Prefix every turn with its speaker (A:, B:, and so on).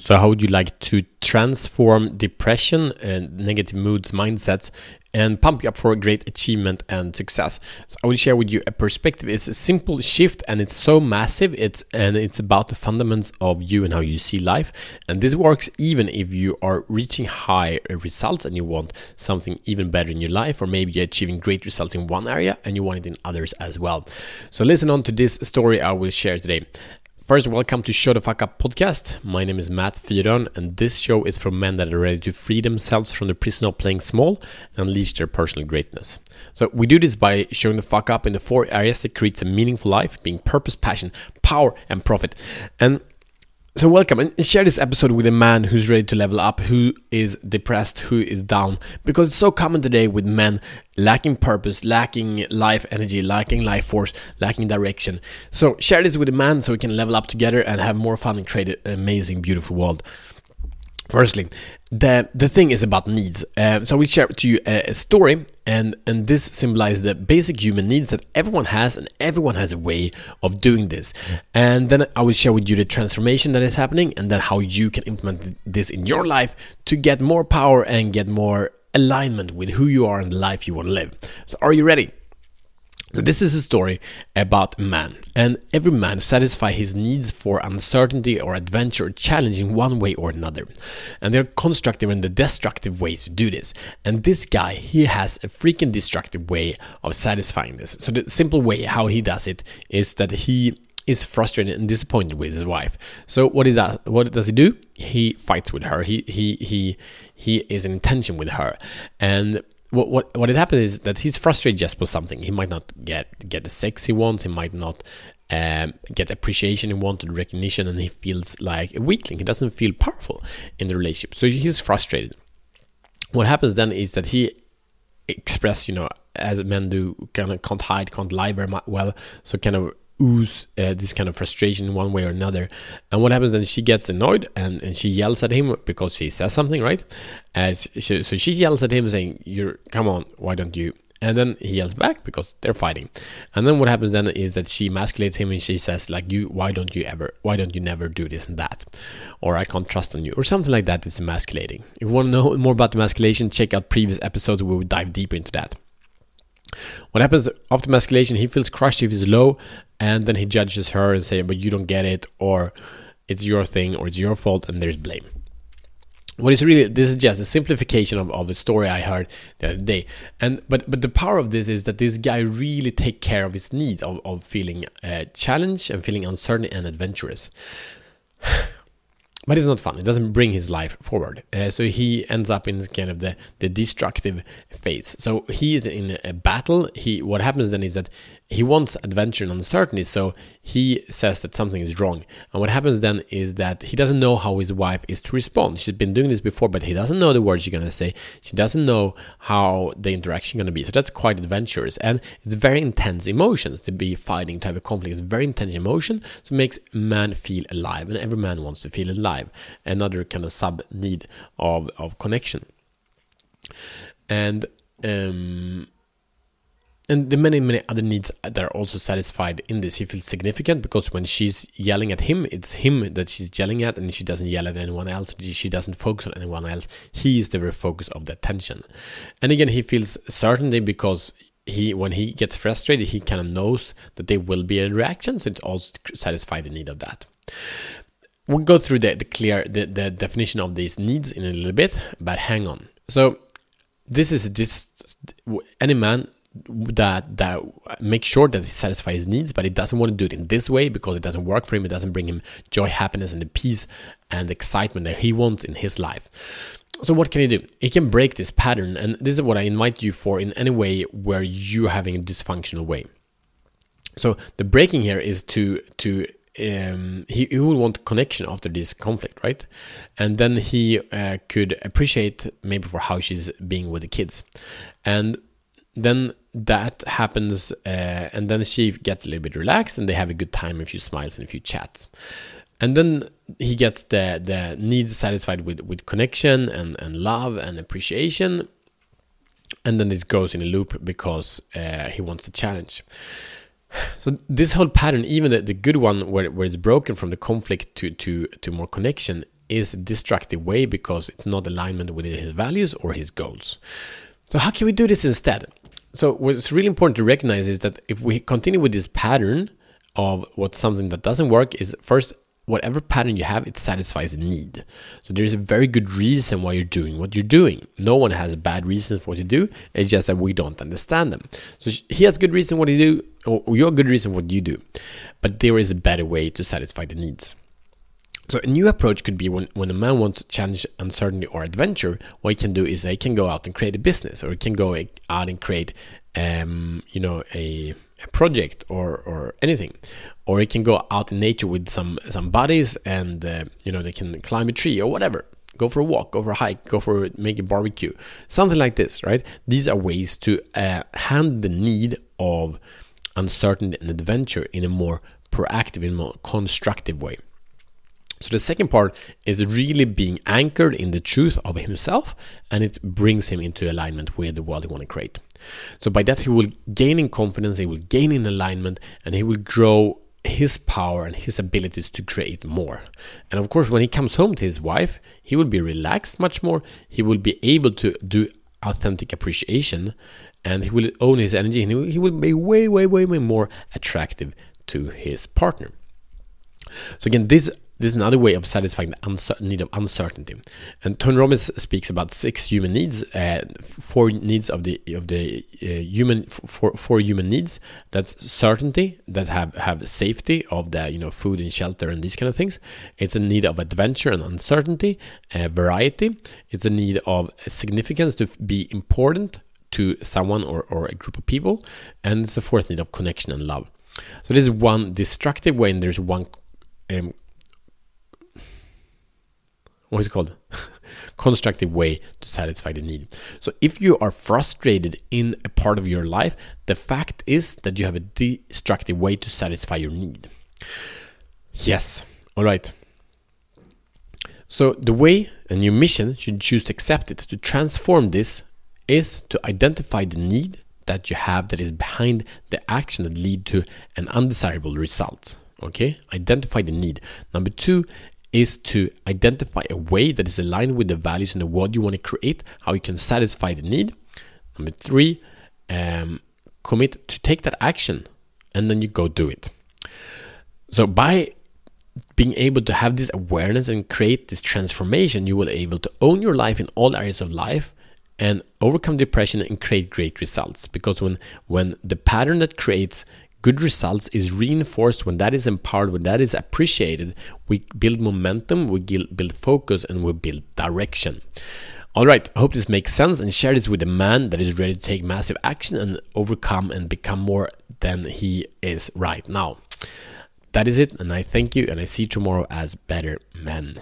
A: So, how would you like to transform depression and negative moods, mindsets, and pump you up for great achievement and success? So, I will share with you a perspective. It's a simple shift, and it's so massive. It's and it's about the fundamentals of you and how you see life. And this works even if you are reaching high results and you want something even better in your life, or maybe you're achieving great results in one area and you want it in others as well. So, listen on to this story I will share today. First, welcome to Show the Fuck Up podcast. My name is Matt Fyron, and this show is for men that are ready to free themselves from the prison of playing small and unleash their personal greatness. So, we do this by showing the fuck up in the four areas that creates a meaningful life, being purpose, passion, power, and profit. And so, welcome and share this episode with a man who's ready to level up, who is depressed, who is down, because it's so common today with men lacking purpose, lacking life energy, lacking life force, lacking direction. So, share this with a man so we can level up together and have more fun and create an amazing, beautiful world. Firstly, the the thing is about needs. Uh, so we share to you a, a, story, and and this symbolizes the basic human needs that everyone has, and everyone has a way of doing this. And then I will share with you the transformation that is happening, and then how you can implement this in your life to get more power and get more alignment with who you are and the life you want to live. So, are you ready? So this is a story about a man, and every man satisfies his needs for uncertainty or adventure or challenge in one way or another. And there are constructive and the destructive ways to do this. And this guy, he has a freaking destructive way of satisfying this. So the simple way how he does it is that he is frustrated and disappointed with his wife. So what is that? What does he do? He fights with her. He he he he is in tension with her, and what what what had happened is that he's frustrated just for something. He might not get get the sex he wants. He might not um, get appreciation he wanted, recognition, and he feels like a weakling. He doesn't feel powerful in the relationship, so he's frustrated. What happens then is that he express, you know, as men do, kind of can't hide, can't lie very well, so kind of ooze uh, this kind of frustration one way or another. And what happens then? She gets annoyed and, and she yells at him because she says something, right? As she, so she yells at him saying, "You're come on, why don't you?" And then he yells back because they're fighting. And then what happens then is that she emasculates him and she says like, "You, why don't you ever? Why don't you never do this and that?" Or "I can't trust on you," or something like that. It's emasculating. If you want to know more about emasculation, check out previous episodes where we dive deeper into that. What happens after emasculation? He feels crushed, if he's low, and then he judges her and say, "But you don't get it," or "It's your thing," or "It's your fault," and there's blame. What is really this is just a simplification of, of the story I heard the other day, and but but the power of this is that this guy really take care of his need of, of feeling uh, challenged and feeling uncertain and adventurous. But it's not fun. It doesn't bring his life forward. Uh, so he ends up in kind of the, the destructive phase. So he is in a battle. He what happens then is that he wants adventure and uncertainty, so he says that something is wrong. And what happens then is that he doesn't know how his wife is to respond. She's been doing this before, but he doesn't know the words she's gonna say. She doesn't know how the interaction gonna be. So that's quite adventurous, and it's very intense emotions to be fighting, to have a conflict. It's very intense emotion, so it makes man feel alive, and every man wants to feel alive. Another kind of sub need of of connection, and um and the many many other needs that are also satisfied in this. He feels significant because when she's yelling at him it's him that she's yelling at and she doesn't yell at anyone else. She doesn't focus on anyone else. He is the very focus of the attention. And again he feels certainty because he when he gets frustrated he kind of knows that there will be a reaction. So it also satisfies the need of that we'll go through the, the clear the, the definition of these needs in a little bit but hang on so this is just any man that that make sure that he satisfies his needs, but he doesn't want to do it in this way because it doesn't work for him. It doesn't bring him joy, happiness, and the peace and excitement that he wants in his life. So what can he do? He can break this pattern, and this is what I invite you for in any way where you're having a dysfunctional way. So the breaking here is to to um, he, he would want connection after this conflict, right? And then he uh, could appreciate maybe for how she's being with the kids, and then that happens, uh, and then she gets a little bit relaxed, and they have a good time, a few smiles, and a few chats. And then he gets the the needs satisfied with with connection and and love and appreciation, and then this goes in a loop because uh, he wants the challenge. So this whole pattern, even the, the good one where, where it's broken from the conflict to, to, to more connection, is a destructive way because it's not alignment with his values or his goals. So how can we do this instead? So what's really important to recognize is that if we continue with this pattern of what something that doesn't work is first whatever pattern you have, it satisfies a need. So there is a very good reason why you're doing what you're doing. No one has bad reasons for what you do. It's just that we don't understand them. So he has good reason what you do, or you have good reason what you do. But there is a better way to satisfy the needs. So a new approach could be when, when a man wants to challenge uncertainty or adventure, what he can do is he can go out and create a business, or he can go out and create, um, you know, a, a project or or anything, or it can go out in nature with some some buddies and uh, you know they can climb a tree or whatever. Go for a walk, go for a hike, go for make a barbecue, something like this, right? These are ways to uh, the need of uncertainty and adventure in a more proactive, in a more constructive way. So the second part is really being anchored in the truth of himself and it brings him into alignment with the world he want to create. So by that he will gain in confidence, he will gain in alignment and he will grow his power and his abilities to create more. And of course when he comes home to his wife, he will be relaxed much more. He will be able to do authentic appreciation and he will own his energy and he will be way way way way more attractive to his partner. So again, this this is another way of satisfying the need of uncertainty. And Tony Robbins speaks about six human needs, uh, four needs of the of the uh, human four, four human needs. That's certainty, that have have safety of the you know food and shelter and these kind of things. It's a need of adventure and uncertainty, uh, variety. It's a need of significance to be important to someone or, or a group of people, and it's a fourth need of connection and love. So there's one destructive way, and there's one um, what is it called? constructive way to satisfy the need. So if you are frustrated in a part of your life, the fact is that you have a destructive way to satisfy your need. Yes. All right. So the way and your mission should choose to accept it to transform this is to identify the need that you have that is behind the action that lead to an undesirable result okay identify the need number two is to identify a way that is aligned with the values and the world you want to create, how you can satisfy the need. Number three, um, commit to take that action and then you go do it. So by being able to have this awareness and create this transformation, you will be able to own your life in all areas of life and overcome depression and create great results. Because when when the pattern that creates good results is reinforced when that is empowered, when that is appreciated. We build momentum, we build focus, and we build direction. All right, I hope this makes sense and share this with a man that is ready to take massive action and overcome and become more than he is right now. That is it, and I thank you, and I see you tomorrow as better men.